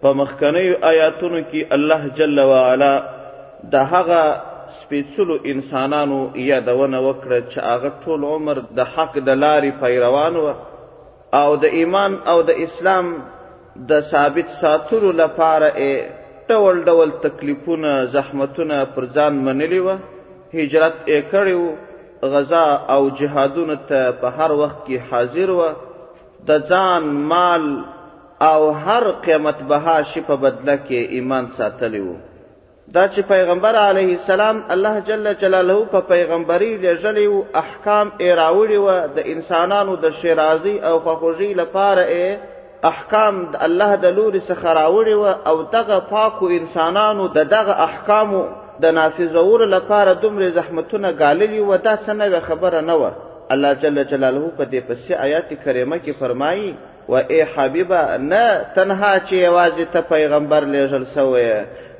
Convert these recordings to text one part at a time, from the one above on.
په مخکنیو آیاتونو کې الله جل وعلا د هغه سپېڅلو انسانانو یادونه وکړه چې هغه ټول عمر د حق د لارې پیروان وه او د ایمان او د اسلام د ثابت ساتلو لپاره یې ډول ډول تکلیفونه زحمتونه پر ځان منلي وه هجرت یې کړی و غذا او جهادونو ته په هر وخت کې حاضر وه د ځان، مال او هر قیمت بها شي په بدله کې ایمان ساتلی وو. دا چې پیغمبر علیه السلام الله جل جلاله په پیغمبري لېږلی و، احکام یې راوړي و، د انسانانو د ښېرازۍ او خواخوږۍ لپاره یې احکام د الله د لوري څخه راوړي و او دغه پاکو انسانانو د دغه احکامو د نافذولو لپاره دومره زحمتونه ګاللي و، دا څه نوې خبره نه وه. الله جل جلاله په دې پسې آیات کریمه کې فرمایي و ای حبیبه نه تنها چې یوازې ته پیغمبر لیږل سوی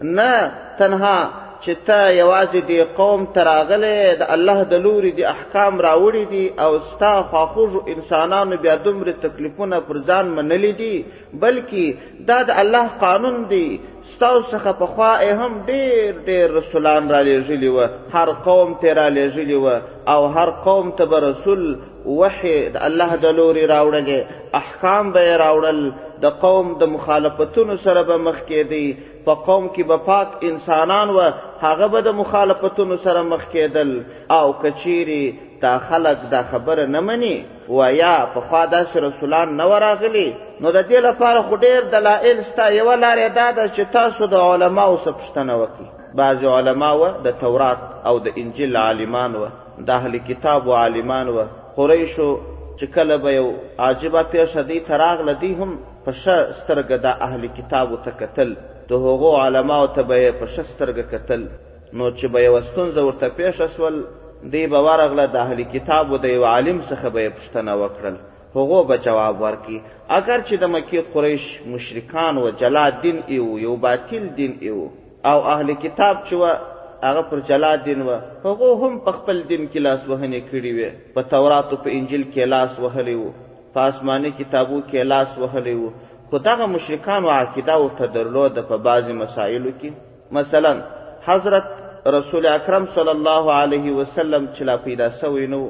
نه تنها چې ته یوازې دې قوم ته راغلی د الله د لوري د احکام راوړي دي او ستا خواخوږو انسانانو بیا دومره تکلیفونه پر ځان منلي دي بلکې دا د الله قانون دی ستاسو څخه پخوا یې هم ډېر ډېر رسولان رالیږلي وه هر قوم ته یې رالیږلي وه او هر قوم ته به رسول وحې د الله د لوري راوړلې احکام به یې راوړل د قوم د مخالفتونو سره به مخ کېدی په قوم کې به پاک انسانان و هغه به د مخالفتونو سره مخ کېدل او کچيري دا خلک دا خبره نه مني وایا پخوا داسې رسولان نه و راغلي نو د دې لپاره خو ډېر دلایل سته یوه لار یې دا ده چې تاسو د علماو څه پوښتنه وکړئ بعضې علما وه د تورات او د انجیل عالمان وه د اهل کتابو عالمان وه قریشو چې کله به یو عاجبه پېښه دوی ته راغله دوی هم په ښه سترګه د اهل کتابو ته کتل د هغو علماو ته به یې په ښه سترګه کتل نو چې به یوه ستونزه ورته پېښه سول، دوی به ورغله د اهل کتابو د یوه عالم څخه به یې پوښتنه وکړل، هغو به جواب ورکړي، اګر چې د مکې قریش مشرکان وه، جلا دین ئې وو، یو باطل دین ئې وو، او اهل کتاب چې وه هغه پر جلا دین وه، هغو هم په خپل دین کي لاس وهنې کړي وې، په تورات او په انجیل کي یې لاس وهلی وو، په آسماني کتابو کي یې لاس وهلی وو، خو دغه مشرکانو عقیده ورته درلوده په بعضي مسایلو کي. مثلا حضرت رسول اکرم صلی الله علیه وسلم چې لا پیدا سوی نو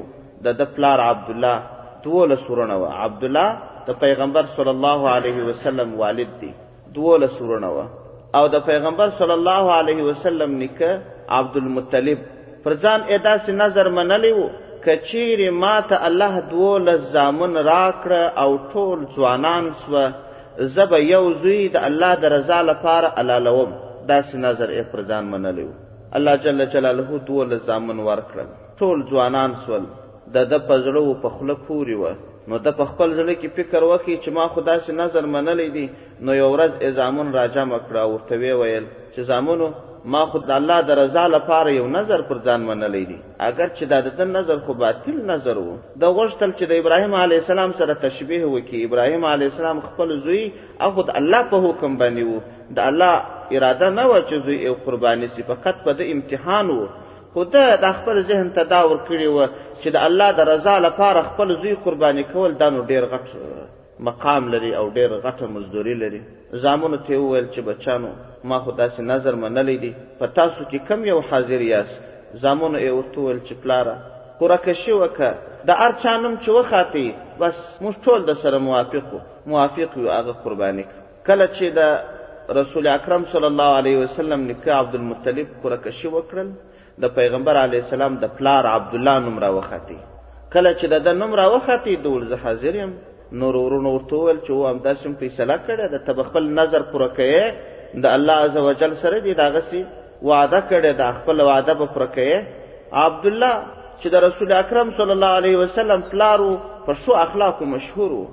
د د پلار عبدالله دولس ورونه وه عبدالله د پیغمبر صلی الله علیه وسلم والد دی دولس ورونه وه او د پیغمبر صلی الله علیه وسلم نیکه عبدالمطلب پر ځان یې داسې نظر منلی و که چیرې ما ته الله دولس زامن راکړه او ټول ځوانان سوه زه به یو زوی د الله د رضا لپاره علالوم داسې نظر یې پر ځان منلی و الله جل جلاله دوولس زامن ورکړل ټول ځوانان سول د ده په زړه و په خوله پورې وه نو ده په خپل زړه کې فکر وکړي چې ما خو داسې نظر منلی دی نو یو ورځ یې زامن راجمع کړه او ورته ویې ویل چې زامنو ما خو د الله د رضا لپاره یو نظر پر ځان منلی دی اګر چې دا د ده نظر خو باطل نظر و ده غوښتل چې د ابراهیم علیه السلام سره تشبیه وکړي ابراهیم علیه السلام خپل زوی او خود الله په حکم باندې و د الله اراده نه وه چې زوی یې قرباني سي فقط په ده امتحان و خو ده دا خپل ذهن ته دا ورکړې وه چې د الله د رضا لپاره خپل زوی قرباني کول دا نو ډېر غټ مقام لري او ډېر غټه مزدوري لري. زامنو ته یې وویل چې بچانو! ما خو داسې نذر منلی دی، په تاسو کې کوم یو حاضر یاست؟ زامنو یې ورته وویل چې پلاره! قرعه کشي وکړه، د هر چا نوم چې وخاتی، بس موږ ټول درسره موافق وو، موافق یو، هغه قرباني کړه. کله چې د رسول اکرم صلی الله علیه وسلم نیکه عبدالمطلب قرعه کشي وکړل، د پیغمبر علیه السلام د پلار عبدالله نوم راوختی کله چې د ده نوم راوختی دول زه حاضر یم نور ورونو ورته وویل چې او همداسې هم فیصله کړې ده ته به خپل نظر پوره کوې د الله عز وجل سره دې د هغسې وعده کړې ده خپله وعده به پوره کوې عبدالله چې د رسول اکرم صلی الله علیه وسلم پلار په ښو اخلاقو مشهور و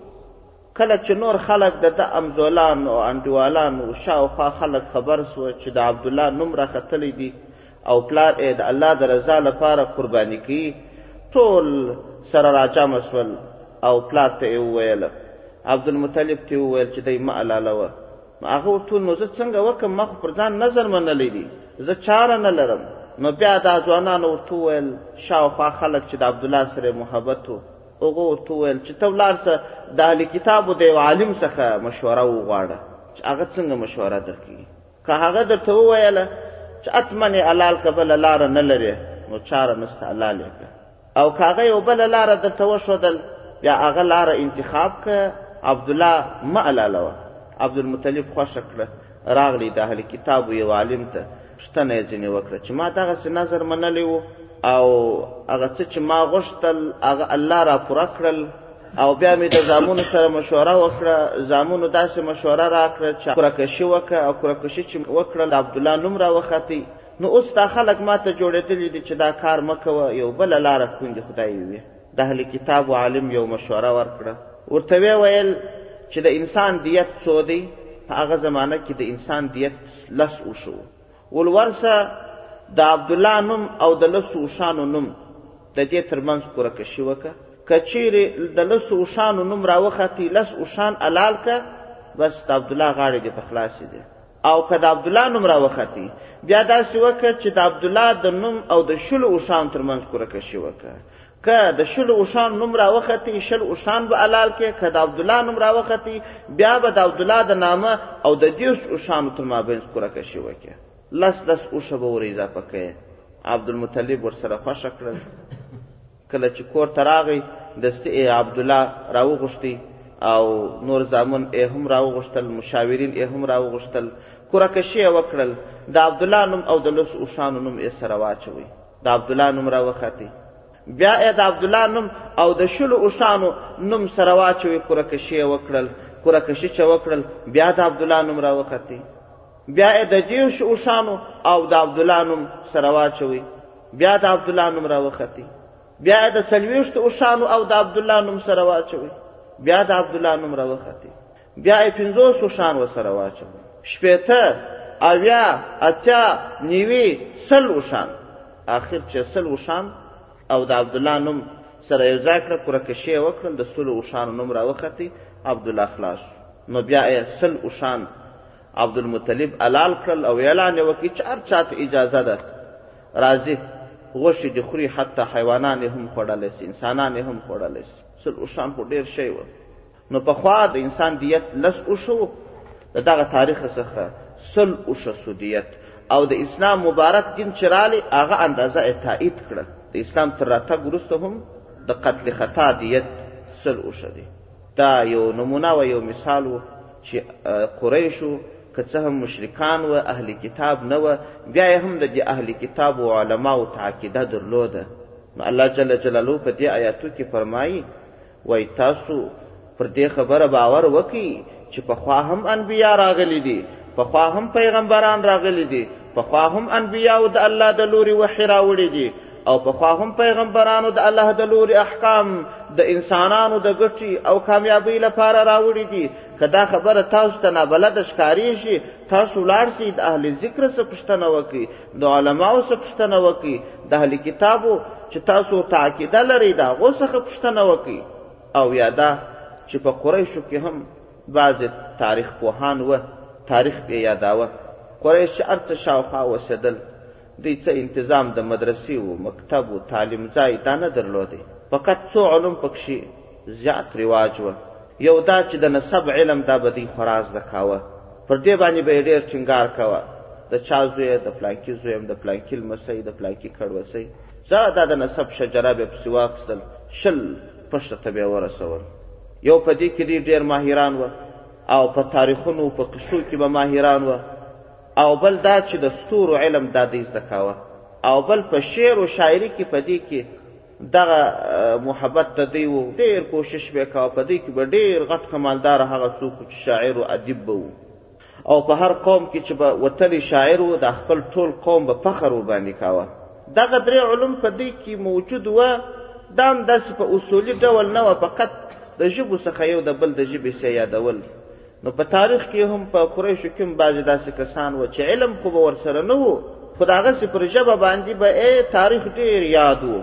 کله چې نور خلک د ده امزولان او انډیوالان و شا او خوا خلک خبر سوه چې د عبدالله نوم را ختلی دي او پلار ئې د الله د رضا لپاره قرباني کوي ټول سره راجمع سول او پلار ته یې وویل عبدالمطلب ته یې وویل چې دی مه علالوه نو هغه ورته نو زه څنګه وکم ما خو پر ځان نظر منلی دی زه چاره نه لرم نو بیا دا ځوانانو ورته وویل شاوخوا خلک چې د عبدالله سره محبت و هغه ورته وویل چې ته ولاړ سه د اهل کتابو د یو عالم څخه مشوره وغواړه چې هغه څنګه مشوره درکړي که هغه درته وویله چې اتمنې حلال که بله لاره نه لرې نو چاره نسته حلال یې کړه او که هغه یو بله لاره درته وښودل بیا هغه لاره انتخاب که عبدالله مه حلالوه عبدالمطلب خوښه کړه راغلی د اهل کتابو یو عالم ته پوښتنه یې ځینې وکړه چې ما دغسې نظر منلی و او هغه څه چې ما غوښتل هغه الله را پوره کړل او بیا مې د زامونو سره مشوره وکړه زامونو داسې مشوره راکړه چې کرکشي وکړه او کرکشي چې وکړه د عبدالله نوم راوختی نو اوس دا خلک ما ته جوړېدلي دي چې دا کار مه کوه یو بله لاره کوندې خدای وي داهل کتابو عالم یو مشوره ورکړه ورته ویې ویل چې د انسان دیت څو دی په هغه زمانه کې د انسان دیت لس اوښو ولورسه د عبدالله نوم او د لسو اوښانو نوم د دې ترمنځ پوره کشي وکړه که چیرې د لسو اوښانو نوم راوختی لس اوښان الال که بس د عبدالله غاړې دې په خلاصې دي او که د عبدالله نوم راوختی بیا داسې وکړه چې د عبدالله د نوم او د شلو اوښانو ترمنځ پوره کشي وکړه که د شلو اوښانو نوم راوختی شل اوښان به حلال کې که د عبدالله نوم راوختی بیا به د عبدالله د نامه او د دېرش اوښانو تر مابین سکوره کشي وکړي لس لس اوښه به ور اضافه کوي عبدالمطلب ورسره خوښه کړل کله چې کور ته راغی دستې یې عبدالله راوغوښتی او نور زامن یې هم راوغوښتل مشاورین یې هم راوغوښتل کورکشي یې وکړل د عبدالله نوم او د لس اوښانو نوم یې سره واچوئ د عبدالله نوم راوخاتی بیا یې د عبدالله نوم او د شلو اوښانو نوم سره واچوي کره کشي یې وکړل کره کشي چې وکړل بیا د عبدالله نوم راوختی بیا یې د دېرش اوښانو او د عبدالله نوم سره واچوي بیا د عبدالله نوم راوختی بیا یې د څلوېښتو اوښانو او د عبدالله نوم سره واچوي بیا د عبدالله نوم راوختی بیا یې پنځوس اوښان ورسره واچول شپېته اویا اتیا نیوي سل اوښان آخر چې سل اوښان او د عبدالله نوم سره یو ځای کړه پوره کشې یې وکړل د سلو اوښانو نوم راوختی عبدالله خلاص نو بیا یې سل اوښان عبدالمطلب حلال کړل او اعلان یې وکړي چې هر چا ته اجازه ده راځي غوښې دې خوري حتی حیوانان یې هم خوړلی سي انسانان یې هم خوړلی سي سل اوښان خو ډېر شی و نو په خوا د انسان دیت لس اوښه وو د دغه تاریخ څخه سل اوښه سو دیت او د اسلام مبارک دین چې رالی هغه اندازه یې تایید کړه د اسلام تر راتګ وروسته هم د قتل خطا دیت سل اوښه دی دا یو نمونه و یو مثال و چې قریشو که څه هم مشرکان و اهل کتاب نه و بیا یې هم د دې اهل کتاب و علماو ته عقیده درلوده نو الله جل جلاله په دې آیاتو کې فرمایي وای تاسو پر دې خبره باور وکړي چې پخوا هم انبیا راغلي دي پخوا هم پیغمبران راغلي دي پخوا هم انبیاو د الله د لوري وحی راوړي دي او پخوا هم پیغمبرانو د الله د لوري احکام د انسانانو د ګټي او کامیابی لپاره راوړي دي که دا خبره تاسو ته نابلده ښکاریږي تاسو لاړ شئ د اهل ذکر څخه پوښتنه وکړئ د علماو څخه پوښتنه وکړي د اهل کتابو چې تاسو ته عقیده لرئ د هغو څخه پوښتنه وکړي او یا دا چې په قریشو کې هم بعضې تاریخ پوهان وه تاریخ بې یاداوه قریش چې هر څه شاوخوا اوسېدل دوی څه انتظام د مدرسې و مکتب و تعلیم ځای دا نه درلودی فقط څو علوم پکښې زیات رواج و یو دا چې د نسب علم دا به دی خورا زده کاوه پر دې باندې به یې ډېر ټینګار کوه د چا زوی د پلانکي زوی یم د پلانکي لمسی د پلانکي کړوسی زه دا د نسب شجره به پسې واخیستل شل پښته ته به یې ورسول یو په دې کې دی ډېر ماهران و او په تاریخونو په قصو کې به ماهران و او بل دا چې د ستورو علم دا دی زده کاوه او بل په شعر و شاعري کې په دې کې دغه محبت د دوی و ډېر کوشش به کاوه په دوی کې به ډېر غټ کمالدار هغه څوک چې شاعر او ادیب به وو او په هر قوم کې چې به وتلی شاعر و د خپل ټول قوم به فخر وباندې کاوه دغه درې علوم په دوی کې موجود و دا هم داسې په اصولي ډول نه وه فقط د ژبو څخه یو د بل د ژبې سه یادول نو په تاریخ کې هم په قریشو کې بعضې داسې کسان و چې علم خو به ورسره نه وو خو د هغسې پر ژبه باندې به ای تاریخ ډېر یاد و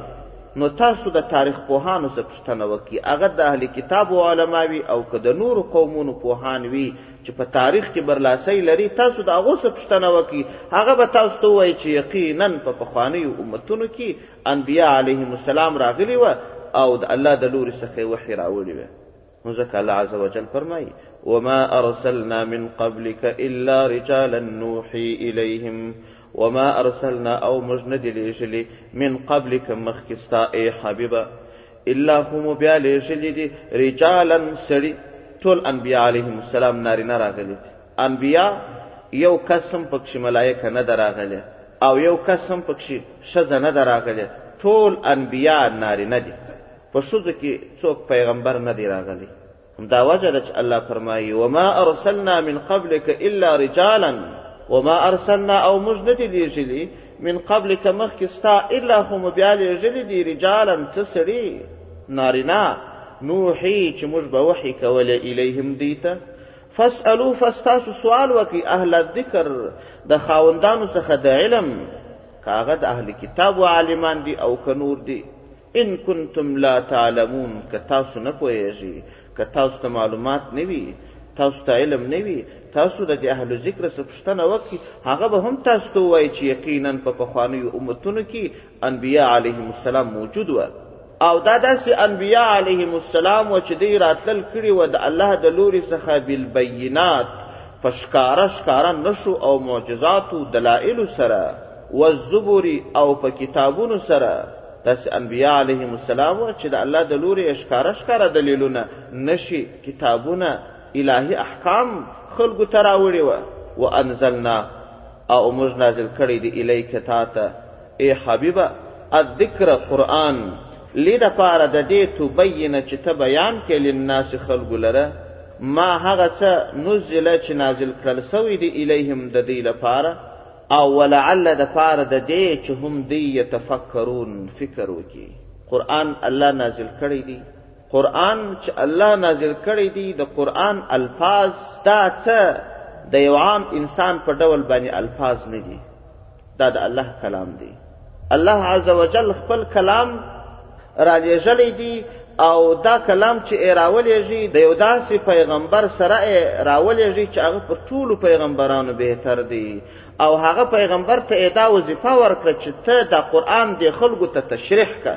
نو تاسو د تاریخ پوهانو څخه پوښتنه وکړي هغه د اهل کتابو علما وي او که د نورو قومونو پوهان وي چې په تاریخ کې برلاسی لري تاسو د هغو څخه پوښتنه وکړي هغه به تاسو ته ووایي چې یقینا په پخوانیو امتونو کې انبیا علیهم السلام راغلي وه او د الله د لوري څخه یې وحي راوړي وه نو ځکه الله عزوجل فرمائی وما ارسلنا من قبلك الا رجالا نوحي اليهم وما ارسلنا او موږ نه دی لیږلي من قبلك مخکې ستا ای حبیبه الا خو مو بیا لیږلي دي رجالا سړي ټول انبیا علیهم السلام نارینه راغلي دي انبیا یو کس هم پکښې ملایکه نه ده راغلې او یو کس هم پکښې ښځه نه ده راغلې ټول انبیا نارینه دي په ښځو کې څوک پیغمبر نه دی راغلی همدا وجه ده چې الله فرمایي وما ارسلنا من قبلک الا رجالا وما ارسلنا او موږ نه دي لیږلي من قبلک مخکې ستا الا خو مو بیا لیږلي دي رجالا څه سړي نارینه نوحي چې موږ به وحي کولی الیهم دوی ته فاسألو فاستاسو سوال وکړي اهل الذکر د خاوندانو څخه د علم که هغه د اهل کتاب و عالمان دي او که نور دي ان کنتم لا تعلمون که تاسو نه پوهېږئ، که تاسو ته معلومات نه وي، تاسو ته علم نه وي، تاسو د دې اهل ذکره څخه پوښتنه وکړئ، هغه به هم تاسو ته ووايي چې یقینا په پخوانیو امتونو کې انبیا علیهم السلام موجود وه، او دا داسې انبیا علیهم السلام وه چې دوی راتلل کړي وه د الله د لوري څخه بالبینات په ښکاره ښکاره نښو او معجزاتو، دلائلو، سره، والزبر او په کتابونو سره، داسې انبياء عليهم السلام وه چې د الله د لورې يې ښکاره ښکاره دليلونه، نښې، کتابونه، الهي احکام خلکو ته راوړي وه، وانزلنا او موږ نازل کړی دی الیک تا ته ای حبیبه الذکر قرآن لی دپاره د دې تبینه چې ته بیان کې للناس خلکو لره ما هغه څه نزله چې نازل کړل سوی دی الیهم د دوی لپاره او ولعل د پاره د دې چې هم دی یتفکرون فکر وکړي قرآن الله نازل کړی دی قرآن چې الله نازل کړی دی د قرآن الفاظ دا څه د یو عام انسان په ډول باندې الفاظ نه دي دا د الله کلام دی الله عز وجل خپل کلام رالیږلی دی او دا کلام چې یې راولیږي د یو داسې پیغمبر سره یې راولیږي چې هغه پر ټولو پیغمبرانو بهتر دی او هغه پیغمبر ته یې دا وظیفه ورکړه چې ته دا قرآن دې خلکو ته تشریح کړه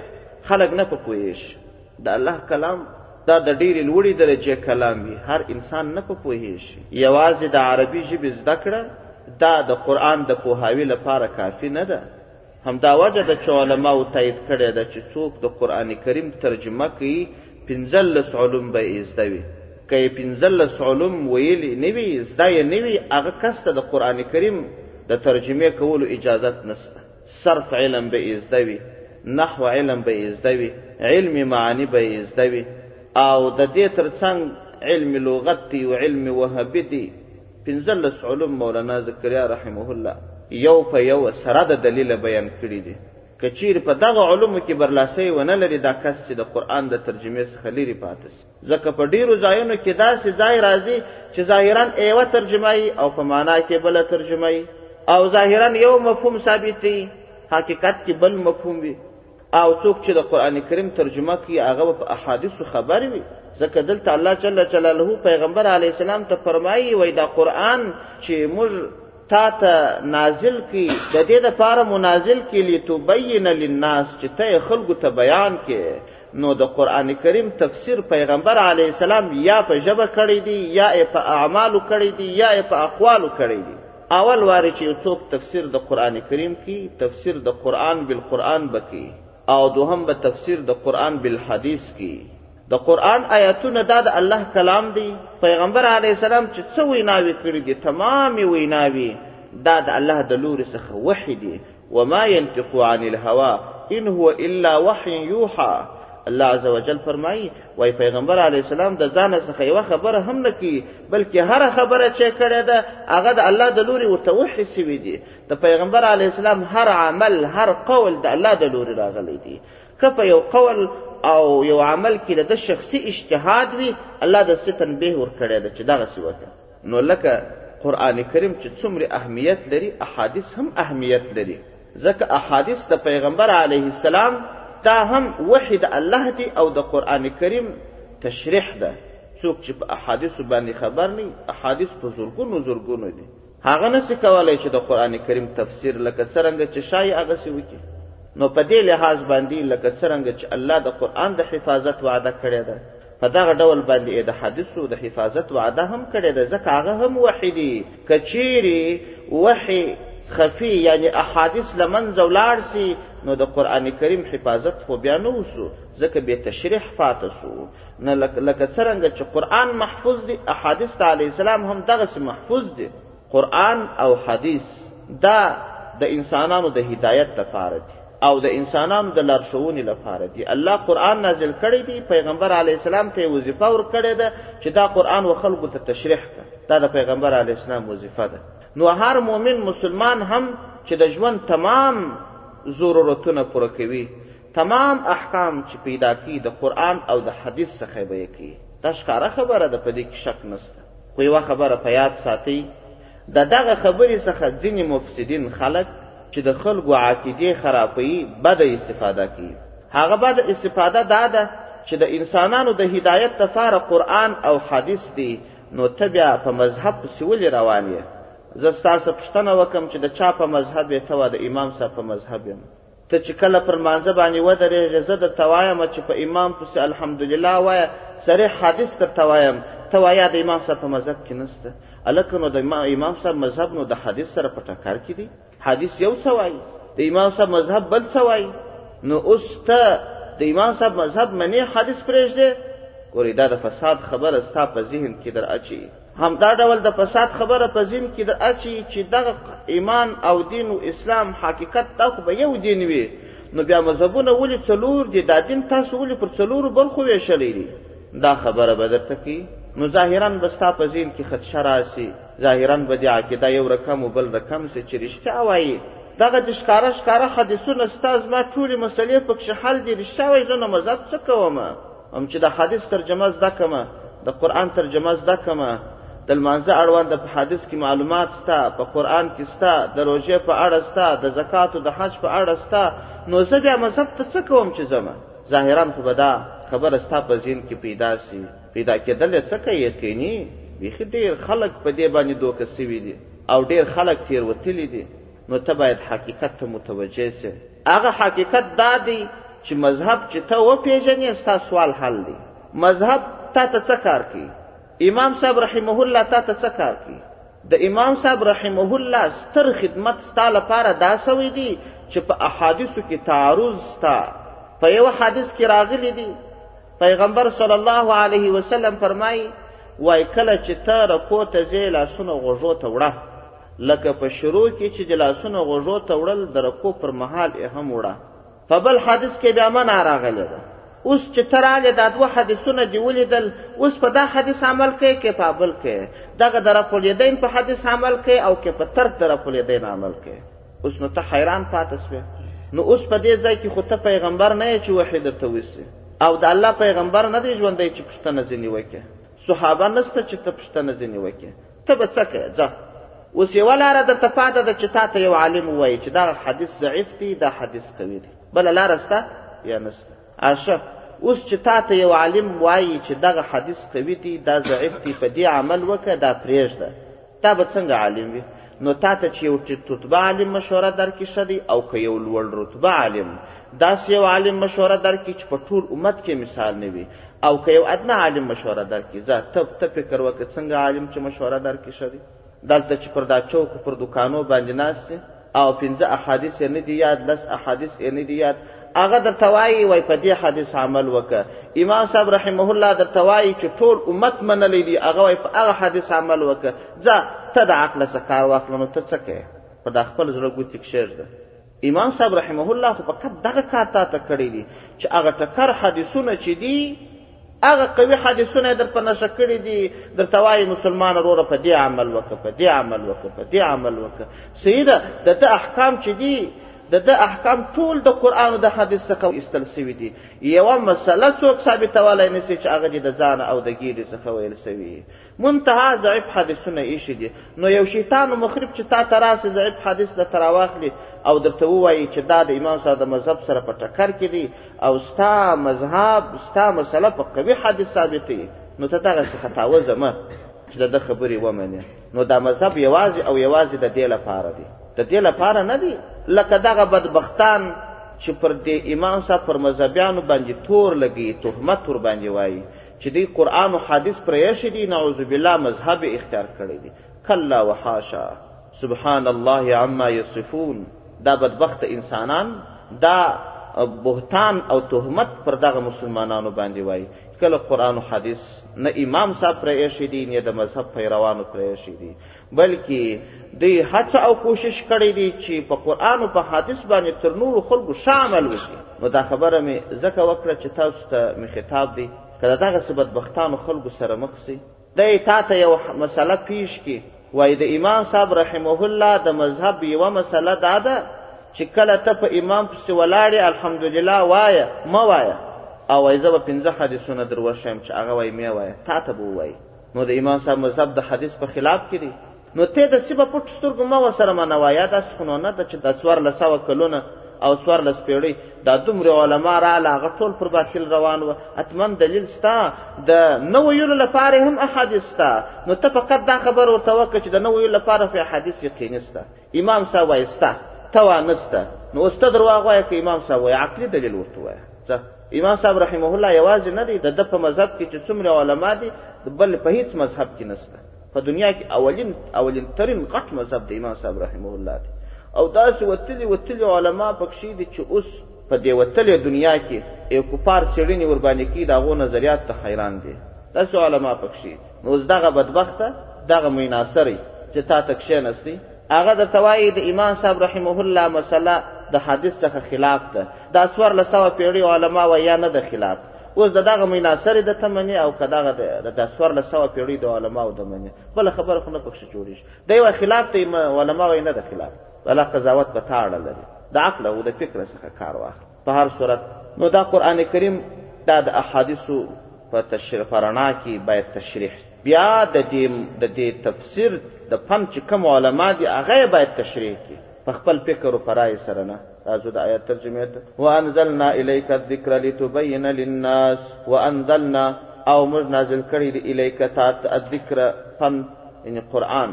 خلک نه په پوهېږي د الله کلام دا د ډېرې لوړې درجې کلام وي، هر انسان نه په پوهېږي. یوازې د عربي ژبې زده کړه دا د قرآن د پوهاوي لپاره کافي نه ده. همدا وجه ده چې علماوو تایید کړې ده چې څوک د قرآن کریم ترجمه کوي، پنځلس علوم به یې زده وي. که یې پنځلس علوم ویلي نه وي، زده یې نه وي، هغه کس ته د قرآن کریم د ترجمې کولو اجازت نشته. صرف علم به یې زده وي، نحو علم به یې زده وي، علمي معاني به یې زده وي او د دې تر څنګ علم لغت دی او علم وهبي دی، پنځلس علوم مولانا زکریا رحمه الله یو په یو سره د دلیله بیان کړي دي. که چیرې په دغه علومو کې برلاسۍ ونه لري دا کس چې د قرآن د ترجمې څخه لیرې پاتې شي. ځکه په ډیرو ځایونو کې داسې ځای راځي چې ظاهرا ایوه ترجمه او په معنا کې بل ترجمه او ظاهرا یو مفهوم ثابت دی حقیقت کې بل مفهوم وي او څوک چې د قران کریم ترجمه کوي هغه په احادیثو خبر وي ځکه دلته الله جل جلاله پیغمبر علی السلام ته فرمایي وای دا قران چې موږ تا ته نازل کی د دې لپاره منازل کی لتبین للناس چې ته خلکو ته بیان کې نو د قرآن کریم تفسیر پیغمبر علیه السلام یا په ژبه کړی دی یا یې په اعمالو کړی دی یا یې په اقوالو کړی دی اول واري چې یو څوک تفسیر د قرآن کریم کی تفسیر د قرآن بالقرآن بکی او دوهم به تفسیر د قرآن بالحدیث کی د قرآن آیاتونه دا د الله کلام دی پیغمبر علیه السلام چې څه ویناوې کړي دي تمامې ویناوې دا د الله د لوري څخه وحي دي وما ينطق عن الهوى ان هو الا وحي يوحى الله عز وجل فرمایي وای پیغمبر علی السلام د ځان څخه یو خبره هم نه کی بلکې هر خبره چې کړې ده هغه د الله د لوري ورته وحي سوي دي د پیغمبر علی السلام هر عمل هر قول د الله د لوري راغلی دی که په یو قول او یو عمل کې د شخصي اجتهاد وي الله د ستن به ور کړی ده چې دغه څه وکړي نو لکه قرآن کریم چې څومره اهمیت لري احادیث هم اهمیت لري ځکه احادیث د پیغمبر علیه السلام دا هم وحی د الله دی او د قرآن کریم تشریح ده څوک چې په احادیثو باندې خبر نه احادیث په زرګونو زرګونو دي هغه نسی کولای چې د قرآن کریم تفسیر لکه څرنګه چې شای هغه سی وکړي نو په دې لحاظ باندې لکه څرنګه چې الله د قرآن د حفاظت وعده کړې ده په دغه ډول باندې یې د حدیثو د حفاظت وعده هم کړې ده ځکه هغه هم وحي دي که چیرې وحي خفي یعنی احادیث له منځه ولاړ سي نو د قرآن کریم حفاظت خو بیا نه وسو ځکه بې تشریح پاته سو نه لکه څرنګه چې قرآن محفوظ دی احادیث د علیه السلام هم دغسې محفوظ دی قرآن او حدیث دا د انسانانو د هدایت لپاره دي او د انسانانو د لارښوونې لپاره دي الله قرآن نازل کړی دی پیغمبر علیه السلام ته یې وظیفه ورکړې ده چې دا قرآن و خلکو ته تشریح کړه دا د پیغمبر علیه السلام وظیفه ده نو هر مؤمن مسلمان هم چې د ژوند تمام ضرورتونه پوره کوي تمام احکام چې پیدا کی د قرآن او د حدیث څخه به یې کی دا ښکاره خبره ده په دې کې شک نشته خو یوه خبره په یاد ساتئ د دغه خبرې څخه ځینې مفسدین خلک چې د خلکو عقیدې خرابوي بده استفاده کوي هغه بده استفاده دا ده چې د انسانانو د هدایت لپاره قرآن او حدیث دی نو ته بیا په مذهب پسې ولې روان یې زه ستاسو پوښتنه وکم چې د چا په مذهب یې ته د امام صاحب په مذهب یم ته چې کله پر مانځه باندې ودرېږې زه درته وایم چې په امام پسې الحمدلله وایه صریح حدیث درته وایم ته وایه د امام صاحب په مذهب کې نسته هلکه نو د امام صاحب مذهب نو د حدیث سره په ټکر کې دی حدیث یو څه وایي د امام صاحب مذهب بل څه وایي نو اوس ته د امام صاحب مذهب منې حدیث پرېږدې ګورې دا د فساد خبره ستا په ذهن کې در اچي همدا ډول د فساد خبره په ځین کې د اچي چې دغه ایمان او دین او اسلام حقیقت دا خو به یو دین وي نو بیا مذهبونه ولې څلور دي دا دین تاسو ولې پر څلورو برخو ویشلی دي دا خبره به درته کوي نو ظاهرا به ستا په ذهن کې خدشه راسي ظاهرا به دې عقیده یو رقم و بل رقم سي چې رښتیا وایي دغه د ښکاره ښکاره حدیثونه ستا زما ټولې مسلې پکښې حل دي رښتیا وایي زه نو مذهب څه کوم هم چې د حدیث ترجمه زده کمه د قرآن ترجمه زده کمه د لمانځه اړوند په حدیث کې معلومات ستا په قرآن کې ستا د روژې په اړه ستا د زکات او د حج په اړه ستا نو زه بیا مذهب ته څه کوم چې زما ظاهرا خو به دا خبره ستا په ذهن کې پیدا سي پیدا کېدل څه کوي یقیني بیخي ډېر خلک په دې باندې دوکه سوي دي او ډېر خلک تېروتلي دي نو ته باید حقیقت ته متوجه سې. هغه حقیقت دا دی چې مذهب چې ته وپېژنې ستا سوال حل دی. مذهب تا ته څه کار کوي؟ امام صاحب رحمه الله تا ته څه کار کوي؟ د امام صاحب رحمه الله ستر خدمت ستا لپاره دا سوی دی چې په احادیثو کې تعارض ستا په یو حدیث کې راغلی دی پیغمبر صلی الله علیه وسلم فرمایي وای کله چې ته رکو ته ځې لاسونه غوږو ته وړه لکه په شروع کې چې د لاسونو غوږو ته وړل د رکوع پر مهال یې هم وړه په بل حدیث کې بیا منع راغلې ده اوس چې ته راغلې دا دوه حدیثونه دې ولیدل اوس په دا حدیث عمل کوې که په بل کې دغه د رفع الیدین په حدیث عمل کوې او که په ترک د رفع الیدین عمل کوې اوس نو ته حیران پاتې سوې نو اوس په دې ځای کې خو ته پیغمبر نه یې چې وحی درته وسي او د الله پیغمبر نه دی ژوندی چې پوښتنه ځینې وکړي صحابه نسته چې ته پوښتنه ځینې وکړي ته به څه کوې ځه اوس یوه لاره درته پاته ده چې تا ته یو عالم ووایي چې دغه حدیث ضعیف دی دا حدیث قوي دی بله لاره سته یا نسته اشه اوس چې تا ته یو عالم وایي چې دغه حدیث قوي دی دا ضعیف دی په دې عمل وکړه دا پرېږده تا به څنګه عالم وي نو تا ته چې یو ټیټ رتبه عالم مشوره درکړي ښه دی او که یو لوړ رتبه عالم داسې یو عالم مشوره درکړي چې په ټول امت کې مثال نه وي او که یو ادنا عالم مشوره درکړي ځه ته ته فکر وکړه څنګه عالم چې مشوره درکړي ښه دی دلته چې پر دا چوکو پر دکانو باندې ناست دي او پنځه احادیث یې نه دي یاد لس احادیث یې نه دي یاد هغه درته وایي وای په دې حدیث عمل وکړه امام صاحب رحمه الله درته وایي چې ټول امت منلی دي هغه وایي په هغه حدیث عمل وکړه ځه ته د عقله څه کار واخله نو ته څه کوې په دا خپل زړه ګوتې کښېږده امام صاحب رحمه الله خو فقط دغه کار تا ته کړی دی چې هغه ټکر حدیثونه چې دي هغه قوي حدیثونه در په نشه کړی دي در توای مسلمان وروره په دې عمل وکړه په دې عمل وکړه په دې عمل وکړه سیده د ته احکام چې دي د د احکام ټول د قران او د حدیث څخه استل سوي دي یو مسله څوک ثابتولای نسی چې هغه د ځان او د ګیری څخه ویل سوي منتها ضعیف حدیثونه ایښي دي نو یو شیطان مخرب چې تا ته راسي ضعیف حدیث د تراواخلي او درته ووایي چې دا د امام صاحب د مذهب سره په ټکر کې دی او ستا مذهب ستا مسله په قوي حدیث ثابتوي نو ته دغسې خطاوه زمه چې د ده خبرې ومنې نو دا مذهب یوازې او یوازې د دې لپاره دی د دې لپاره نه دی لکه دغه بدبختان چې پر دې امام صاحب پر مذهبیانو باندې تور لګي تهمت ور باندې وایي چې دی قرآن او حدیث پرېښي دي نعوذ بالله مذهب اختیار کړی دی کلا وحاشا سبحان الله عما یصفون دا بدبخت انسانان دا بهتان او تهمت پر دغه مسلمانانو باندې وایي کله قرآن و حدیث نه امام صاحب پرې ایښی دی نه د مذهب پیروانو پرې ایښی دی بلکې دوی هڅه او کوشش کړی دی چې په قرآن او په حدیث باندې تر نورو خلکو ښه عمل وکړي نو دا خبره مې ځکه وکړه چې تاسو ته مې خطاب دی که د دغسې بدبختانو خلکو سره مخ سي دی تا ته یو مسله پیش کړي وایي د امام صاحب رحمه الله د مذهب یوه مسله دا ده چې کله ته په امام پسې ولاړې الحمدلله وایه مه وایه او وایي زه به پنځه حدیثونه در وښیم چې هغه وایي مې وایه تا ته به ووایي نو د امام صاحب مذهب د حدیث په خلاف کې دی نو ته د سبا پټ سترګو ما وسره منوا یا داس خنو نه د چې د څوار لساو کلونه او څوار لس پیړۍ دا دومره علما را لاغه ټول پر باطل روان و اتمن دلیل ستا د نو ویلو لپاره هم احادیث ستا نو ته فقط دا خبر ورته وکړه چې د نو ویلو لپاره په احادیث یقین ستا امام صاحب وایي ستا توا نسته نو اوس ته درواغ وایه که امام صاحب وایي عقلي دلیل ورته وایه ځه امام صاحب رحمه الله یوازې نه دی د ده په مذهب کې چې څومره علما دي بل په هیڅ مذهب کې نسته په دنیا کې اولین اولین ترین غټ مذهب د امام صاحب رحمه الله دی او داسې وتلي وتلي علما پکښې دي چې اوس په دې وتلې دنیا کې یو کفار څېړنې ورباندې کوي د هغو نظریات ته حیران دي داسې علما پکښې دي نو اوس دغه بدبخته دغه میناسری چې تا ته کښېنستی هغه درته وایي د امام صاحب رحمه الله مسله د حدیث څخه خلاف ده دا څوارلس سوه پېړۍ علما وایي یا نه ده خلاف اوس د دغه میناسرې د ته منې او که دغه د څوارلس سوه پېړۍ د علماو د منې بله خبره خو نه پکښې جوړېږي دی وایي خلاف دی علما وایي نه ده خلاف بلا قضاوت په تا اړه لري د عقل او د فکر څخه کار واخله په هر صورت نو دا قرآن کریم دا د احادیثو په تشریح په رڼا کې باید تشریح بیا د دې د دې تفسیر د فن چې کوم علما دي هغه باید تشریح کړي په خپل فکر او پرای سره نه راځو د آیت ترجمه ته وانزلنا الیک الذکر لتبین للناس وانزلنا او موږ نازل کړی دی الیک تا الذکر فن یعنی قرآن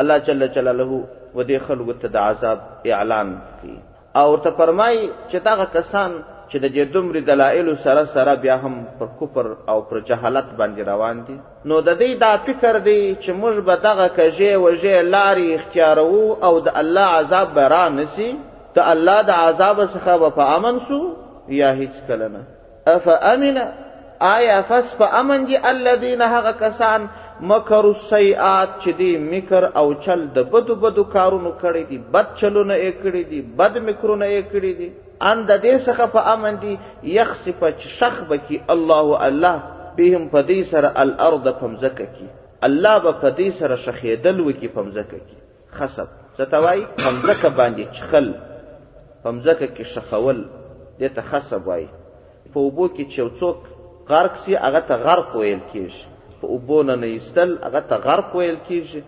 الله جل جلاله و دې خلکو ته د عذاب اعلان کوي او ورته فرمایي چې دغه کسان چې د دې دومرې دلایلو سره سره بیا هم پر کفر او پر جهالت باندې روان دي نو د دوی دا فکر دی چې موږ به دغه کژې وژې لارې اختیاروو او د الله عذاب به رانسي د الله د عذاب څخه به په امن سو یا هیڅ کله نه افامن آیا فس په امن دي الذین هغه کسان مکروا السیئات چې دی مکر او چل د بدو بدو کارونو کړی دي بد چلونه یې کړی دي بد مکرونه یې کړی دي ان د دې څخه په امن دي یخسف چې شخ بکی الله الله بهم په دې سره الارض پمزکه کی الله به په دې سره شخېدل وکي پمزکه کی خسب څه ته وایي؟ په مځکه باندې چښل، په مځکه کې ښخول، دې ته خسب وایي. په اوبو کې چې یو څوک غرق سي هغه ته غرق ویل کیږي په اوبو نه نه ایستل هغه ته غرق ویل کیږي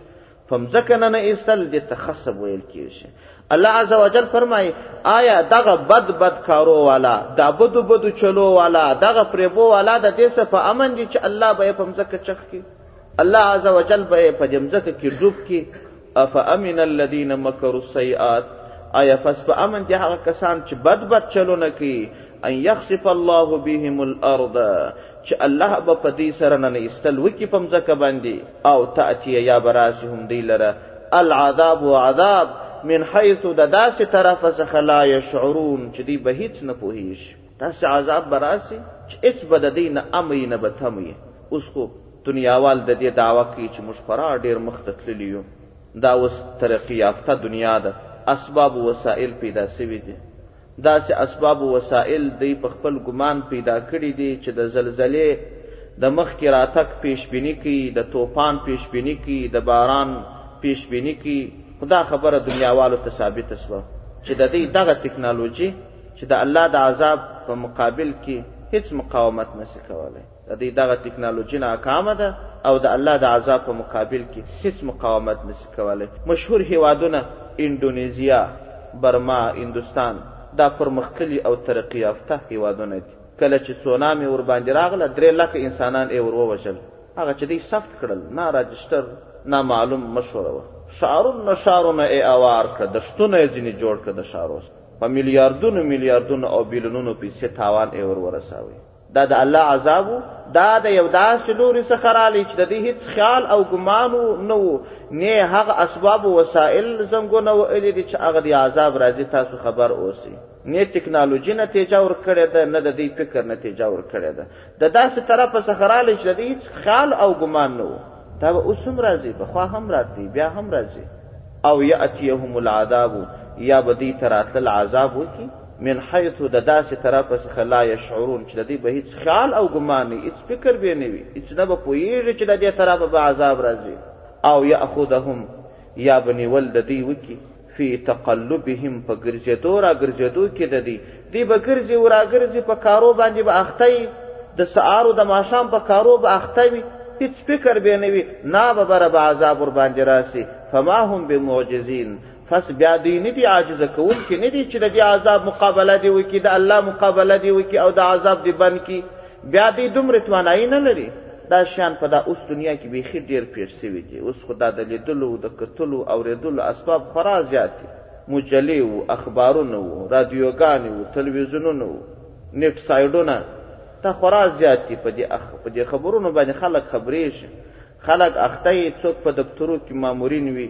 په مځکه نه نه ایستل دې ته خصب ویل کیږي الله عز وجل فرمایي آیا دغه بد بد کارو والا دا بدو بدو چلو والا دغه پریبو والا د دې څخه په امن دي چې الله به یې په مځکه چخ کړي الله عز وجل به په دې مځکه کې ډوب کړي افامن الذین مکروا السیئات آیا پس په امن دي هغه کسان چې بد بد چلونه کوي ان یخسف الله بهم الارض چې الله به په دې سره نه ایستل وکي په مځکه باندې او تأتی یا براسي هم دی لره العذاب و عذاب من حيث د داسې طرف څخه لا يشعرون چې دی به هیڅ نه پوهیږي داسې عذاب به راسي چې هېڅ به د دوی نه امئ نه به تمئ. اوس خو دنیاوال د دې دعوه کوي چې موږ خورا ډېر مخته تللي یو، دا اوس ترقي یافته دنیا ده، اسباب و وسایل پیدا شوي دي. داسې اسباب و وسایل دوی په خپل ګمان پیدا کړي دي چې د زلزلې د مخکې راتګ پېش بیني کوي، د توپان پېش بیني کوي، د باران پېش بیني کوي، خو دا خبره دنیاوالو ته ثابته شوه چې د دوی دغه تکنالوژي چې د الله د عذاب په مقابل کې هیڅ مقاومت نشي کولای د دې دغه ټکنالوژي ناکامه ده او د الله د عذاب په مقابل کې هیڅ مقاومت نشي کولای مشهور هیوادونه انډونیزیا برما هندوستان دا پرمختللي او ترقي یافته هیوادونه دي کله چې سونامي ورباندې راغله درې لکه انسانان یې ورووژل هغه چې دوی ثبت کړل نا راجسټر نا معلوم مشوره وه ښارونه ښارونه یې اوار کړه دښتونه یې ځینې جوړ کړه د ښارو په میلیاردونو میلیاردونو او بیلونونو پیسې تاوان یې ور ورساوه دا د الله عذاب دا د یو داسې لوري څخه رالی چې د دې هیڅ خیال او ګمان نه وو نه هغه اسباب او وسایل زنګونه ویلې دي چې هغه د عذاب راځي تاسو خبر اوسئ نه ټکنالوژي نتیجه ورکړې ده نه د دې فکر نتیجه ورکړې ده د داسې طرفه څخه رالی چې د دې هیڅ خیال او ګمان نه و دا به اوس هم راځي پخوا هم راتلی بیا هم راځي او یاتیهم العذاب یا به دوی ته راتلل عذاب وکړي من حیث د داسې طرفه څخه لا یشعرون چې د دوی به هیڅ خیال او ګمان نه هیڅ فکر به نه وي هیڅ نه به پوهېږي چې د دې طرفه به عذاب راځي او یاخذهم یا به نیول د دوی وکړي فی تقلبهم په ګرځېدو را ګرځېدو کې د دی دی به ګرځي او را ګرځي په کارو باندې به اخته وي د سهار او د ماښام په کارو به اخته وي هیڅ فکر به نه وي ناببره به عذاب ورباندې راسي فما هم بمعجزین پس بیا دوی نه دي عاجزه کوونکي نه دي چې د دې عذاب مقابله دې وکړي د الله مقابله دې وکړي او د عذاب دې بند کړي بیا دی دومره توانایی نه لری دا شیان په دا اوس دنیا کې بیخي ډیر پیښ شوي دي اوس خو دا د لیدلو د کتلو اوریدلو اسباب خورا زیات دي مجلې وو اخبارونه وو رادیوګانې وو تلویزیونونه وو نیټ سایډونه دا خورا زیات دي په دې اخ په دې خبرونو باندې خلک خبرېږي خلک اخته یې څوک په دفترو کې مامورین وي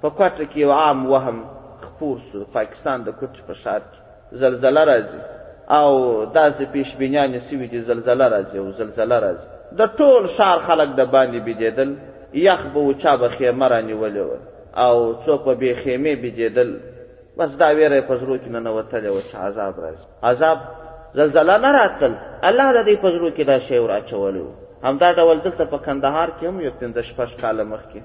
په کوټه کې یو عام وهم خپور شو، د پاکستان د کوټې په ښار کې زلزله راځي او داسې پیش بینیانې شوي دي، زلزله راځي او زلزله راځي. د ټول ښار خلک د باندې بیدېدل، یخ به و، چا به خیمه رانیولې وه او څوک به بې خیمې بیدېدل، بس دا وېره یې په زړو کې ننوتلې وه چې عذاب راځي، عذاب، زلزله نه راتلل، الله د دوی په زړو کې دا شی وراچولی و. همدا ډول دلته په کندهار کې هم یو پنځه شپږ کاله مخکې،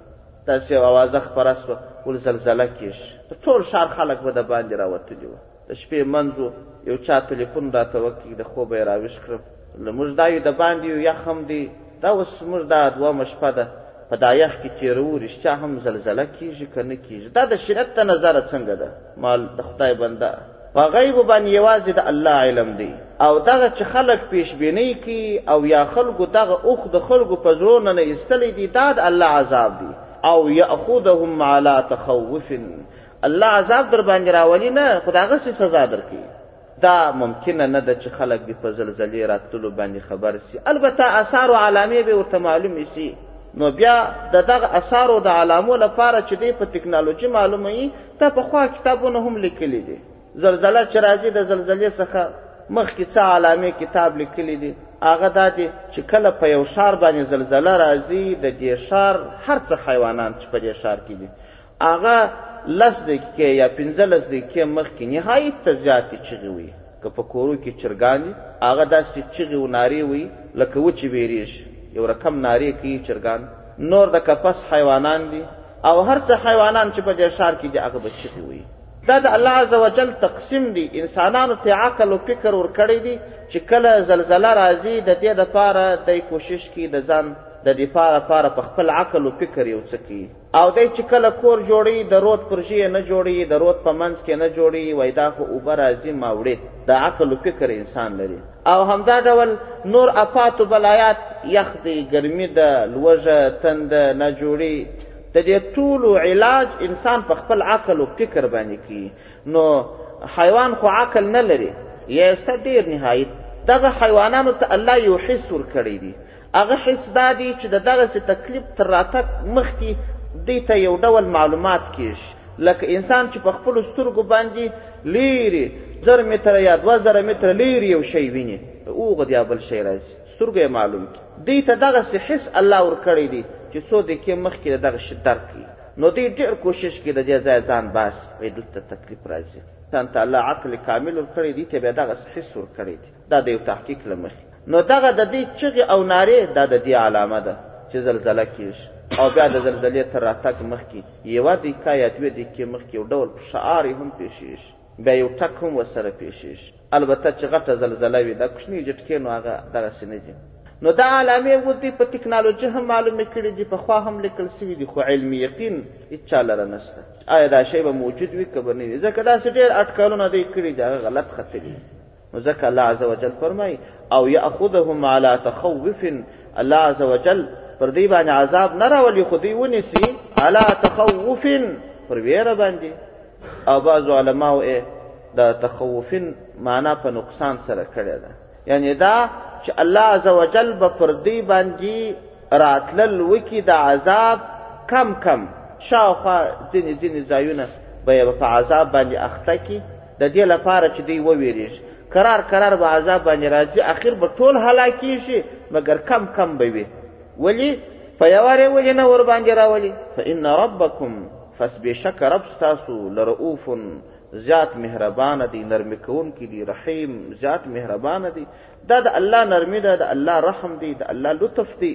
داسې یو اوازه خپره سوه ول زلزله کېږي د ټول ښار خلک به د باندې راوتلي وه د شپې منځ و یو چا تلیفون راته وکړي د خوبه یې راویښ کړم له موږ دا یو د باندې یو یخ هم دی دا اوس موږ دا دومه شپه ده په دا یخ کې تېروو رښتیا هم زلزله کېږي که نه کېږي دا د شریعت د نظره څنګه ده مال د خدای بنده په غیب باندې یوازې د الله علم دی او دغه چې خلک پیشبینۍ کوي او یا خلکو دغه اوښ د خلکو په زړو نه نه ایستلی دی دا د الله عذاب دی او یأخذهم علی تخوف الله عذاب در باندې راولي نه خو د هغسې سزا درکوي دا ممکنه نه ده چې خلک دې په زلزلې راتللو باندې خبر سي البته اثار او علامې به ورته معلومې سي نو بیا د دغه اثارو د علامو لپاره چې دی په تکنالوژي معلومه یي تا پخوا کتابونه هم لیکلي دي زلزله چې راځي د زلزلې څخه مخکې څه علامې کتاب لیکلي دي هغه دا دی چې کله په یو ښار باندې زلزله راځي د دې ښار هر څه حیوانان چې په دې ښار کې دي هغه لس دقیقې یا پنځلس دقیقې مخکې نهایت ته زیاتې چغې وي که په کورو کې چرګان دي، هغه داسې چغې و نارې وهي لکه وچې وېرېږي، یو رقم نارې کوي چرګان، نور د قفس حیوانان دي او هر څه حیوانان چې په دې ښار کې دي هغه به چغې وهي. دا د الله عزوجل تقسیم دی، انسانانو ته عقل و فکر ورکړی دی چې کله زلزله راځي د دې لپاره دی کوشش کوي د ځان د دفاع لپاره په خپل عقل و فکر یو څه کوي. او دی چې کله کور جوړوي د رود پر ژیه نه جوړوي د رود په منځ کې نه جوړوي وایي دا خو اوبه راځي ما وړې د عقل و فکر انسان لري او همدا ډول نور افات و بلایات یخ دی ګرمي ده لوږه تنده ناجوړي د دې ټولو علاج انسان په خپل عقل و فکر باندې کوي نو حیوان خو عقل نه لري یا سته ډېر نهایت دغه حیوانانو ته الله یو حس ورکړی دی هغه حس دا دی چې د دغسې تکلیف تر راتګ مخکې دوی ته یو ډول معلومات کېږي لکه انسان چې په خپلو سترګو باندې لیرې زر متره یا دوه زره متره لیرې یو شی ویني اوغه بیا بل شی راځي سترګو یې معلوم کړي دوی ته دغسې حس الله ورکړی دی چې څو دقیقې مخکې د دغه شي درک کړي نو دوی ډېر کوشش کوي د دې ځای ځان باسي وایي دلته تکلیف راځي ځان ته الله عقل کامل ورکړی دی ته بیا دغسې حس ورکړی دی دا د یو تحقیق له مخې نو دغه د دې چغې او نارې دا د دې علامه ده چې زلزله کېږي او بیا د زلزلې تر راتګ مخکې یوه دقیقه یا دوې دقیقې مخکې یو ډول فشار هم پېښېږي بیا یو ټک هم ورسره پېښېږي البته چې غټه زلزله وي دا کوچني جټکې نو هغه دغسې نه دي نو دا علامې اوس دوی په ټکنالوژي هم معلومې کړي دي پخوا هم لیکل سوي دي خو علمي یقین هیچا لره نشته آیا دا شی به موجود وي که به نه وي ځکه داسې ډېر اټکلونه دوی کړي دي هغه غلط ختلي نو ځکه الله عز وجل فرمای او یاخذهم علی تخوف الله عز وجل پر دې باندې عذاب نه راولي خو دوی ونیسي علی تخوف پر ویره باندې او بعض علماو یې د تخوفین معنا په نقصان سره کړې ده یعنی دا چې الله عز وجل به پر دې باندې راتلل وکي د عذاب کم کم شاوخوا ځینې ځینې ځایونه به یې په عذاب باندې اخته کړي د دې لپاره چې دوی وویریږي قرار قرار به عذاب باندې راځي اخر به ټول هلاکیږي مګر کم کم به وي ولی په یوه رې ولې نه ور باندې راولي فان ربکم پس بېشک رب ستاسو لرؤوف زیات مهربانه دی نرمي کوونکی دی رحیم زیات مهربانه دی دا د الله نرمي ده د الله رحم دی د الله لطف دی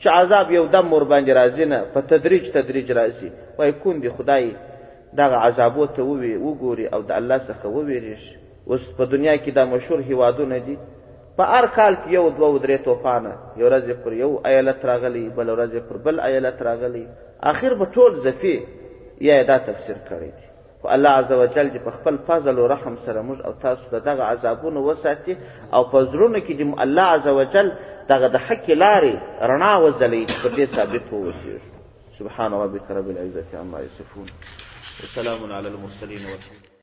چې عذاب یو دم ور باندې راځي نه په تدریج تدریج راځي وایي کون دی خدای دغه عذابو ته وګوري او د الله څخه وویریږي اوس په دنیا کې دا مشهور هیوادونه دي په هر کال کې یو دوه درې توفانه یو ورځ پر یو ایالت راغلی بل ورځ پر بل ایالت راغلی اخر به ټول زفی یا دا تفسیر کړی دی خو الله عزوجل دې په خپل فضل او رحم سره موږ او تاسو ته دغه عذابونه وساتي او په زړونو کې دې الله عزوجل دغه د حق لارې رڼا وځلوي چې پر دې ثابت واوسېږو سبحان ربك رب العزة عما يصفون وسلام على المرسلين والحمد